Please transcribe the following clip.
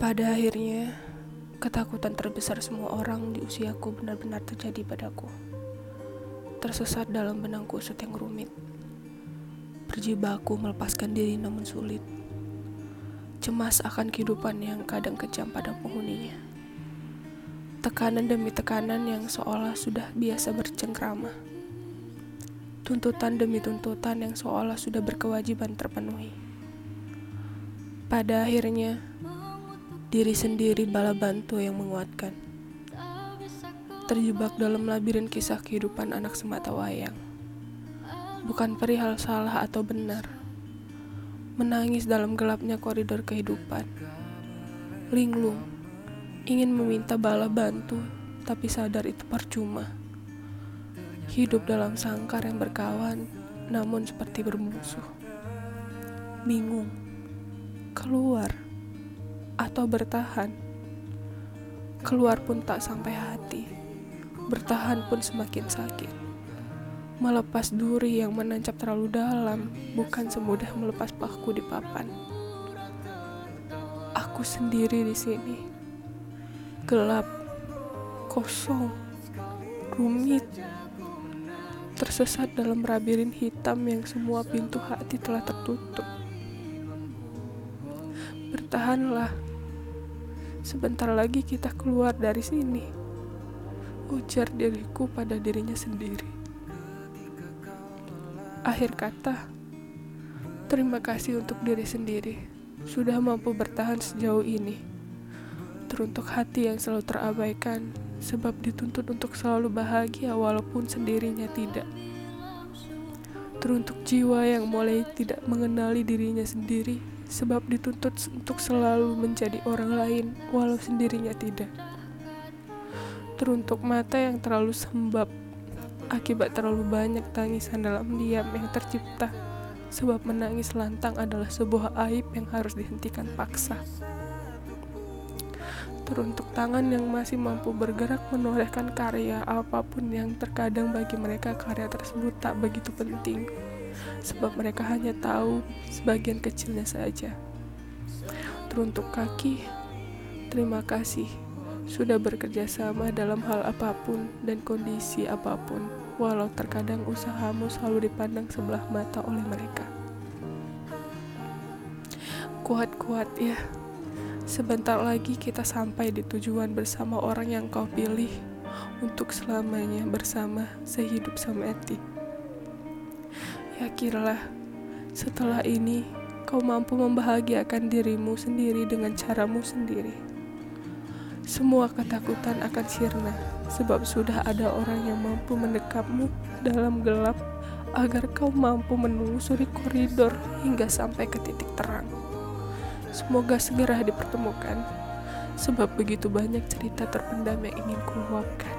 Pada akhirnya, ketakutan terbesar semua orang di usiaku benar-benar terjadi padaku. Tersesat dalam benang kusut yang rumit. Berjibaku melepaskan diri namun sulit. Cemas akan kehidupan yang kadang kejam pada penghuninya. Tekanan demi tekanan yang seolah sudah biasa bercengkrama. Tuntutan demi tuntutan yang seolah sudah berkewajiban terpenuhi. Pada akhirnya, diri sendiri bala bantu yang menguatkan. Terjebak dalam labirin kisah kehidupan anak semata wayang. Bukan perihal salah atau benar. Menangis dalam gelapnya koridor kehidupan. Linglung, ingin meminta bala bantu, tapi sadar itu percuma. Hidup dalam sangkar yang berkawan, namun seperti bermusuh. Bingung, keluar, atau bertahan. Keluar pun tak sampai hati, bertahan pun semakin sakit. Melepas duri yang menancap terlalu dalam bukan semudah melepas paku di papan. Aku sendiri di sini, gelap, kosong, rumit, tersesat dalam labirin hitam yang semua pintu hati telah tertutup. Bertahanlah Sebentar lagi kita keluar dari sini. Ujar diriku pada dirinya sendiri. Akhir kata, terima kasih untuk diri sendiri. Sudah mampu bertahan sejauh ini. Teruntuk hati yang selalu terabaikan, sebab dituntut untuk selalu bahagia walaupun sendirinya tidak. Teruntuk jiwa yang mulai tidak mengenali dirinya sendiri, sebab dituntut untuk selalu menjadi orang lain walau sendirinya tidak. Teruntuk mata yang terlalu sembab akibat terlalu banyak tangisan dalam diam yang tercipta sebab menangis lantang adalah sebuah aib yang harus dihentikan paksa. Teruntuk tangan yang masih mampu bergerak menorehkan karya apa pun yang terkadang bagi mereka karya tersebut tak begitu penting sebab mereka hanya tahu sebagian kecilnya saja. Teruntuk kaki, terima kasih sudah bekerja sama dalam hal apa pun dan kondisi apa pun, walau terkadang usahamu selalu dipandang sebelah mata oleh mereka. Kuat-kuat ya, sebentar lagi kita sampai di tujuan bersama orang yang kau pilih untuk selamanya bersama sehidup semati. Yakinlah, setelah ini kau mampu membahagiakan dirimu sendiri dengan caramu sendiri. Semua ketakutan akan sirna, sebab sudah ada orang yang mampu mendekapmu dalam gelap agar kau mampu menelusuri koridor hingga sampai ke titik terang. Semoga segera dipertemukan, sebab begitu banyak cerita terpendam yang ingin kuluapkan.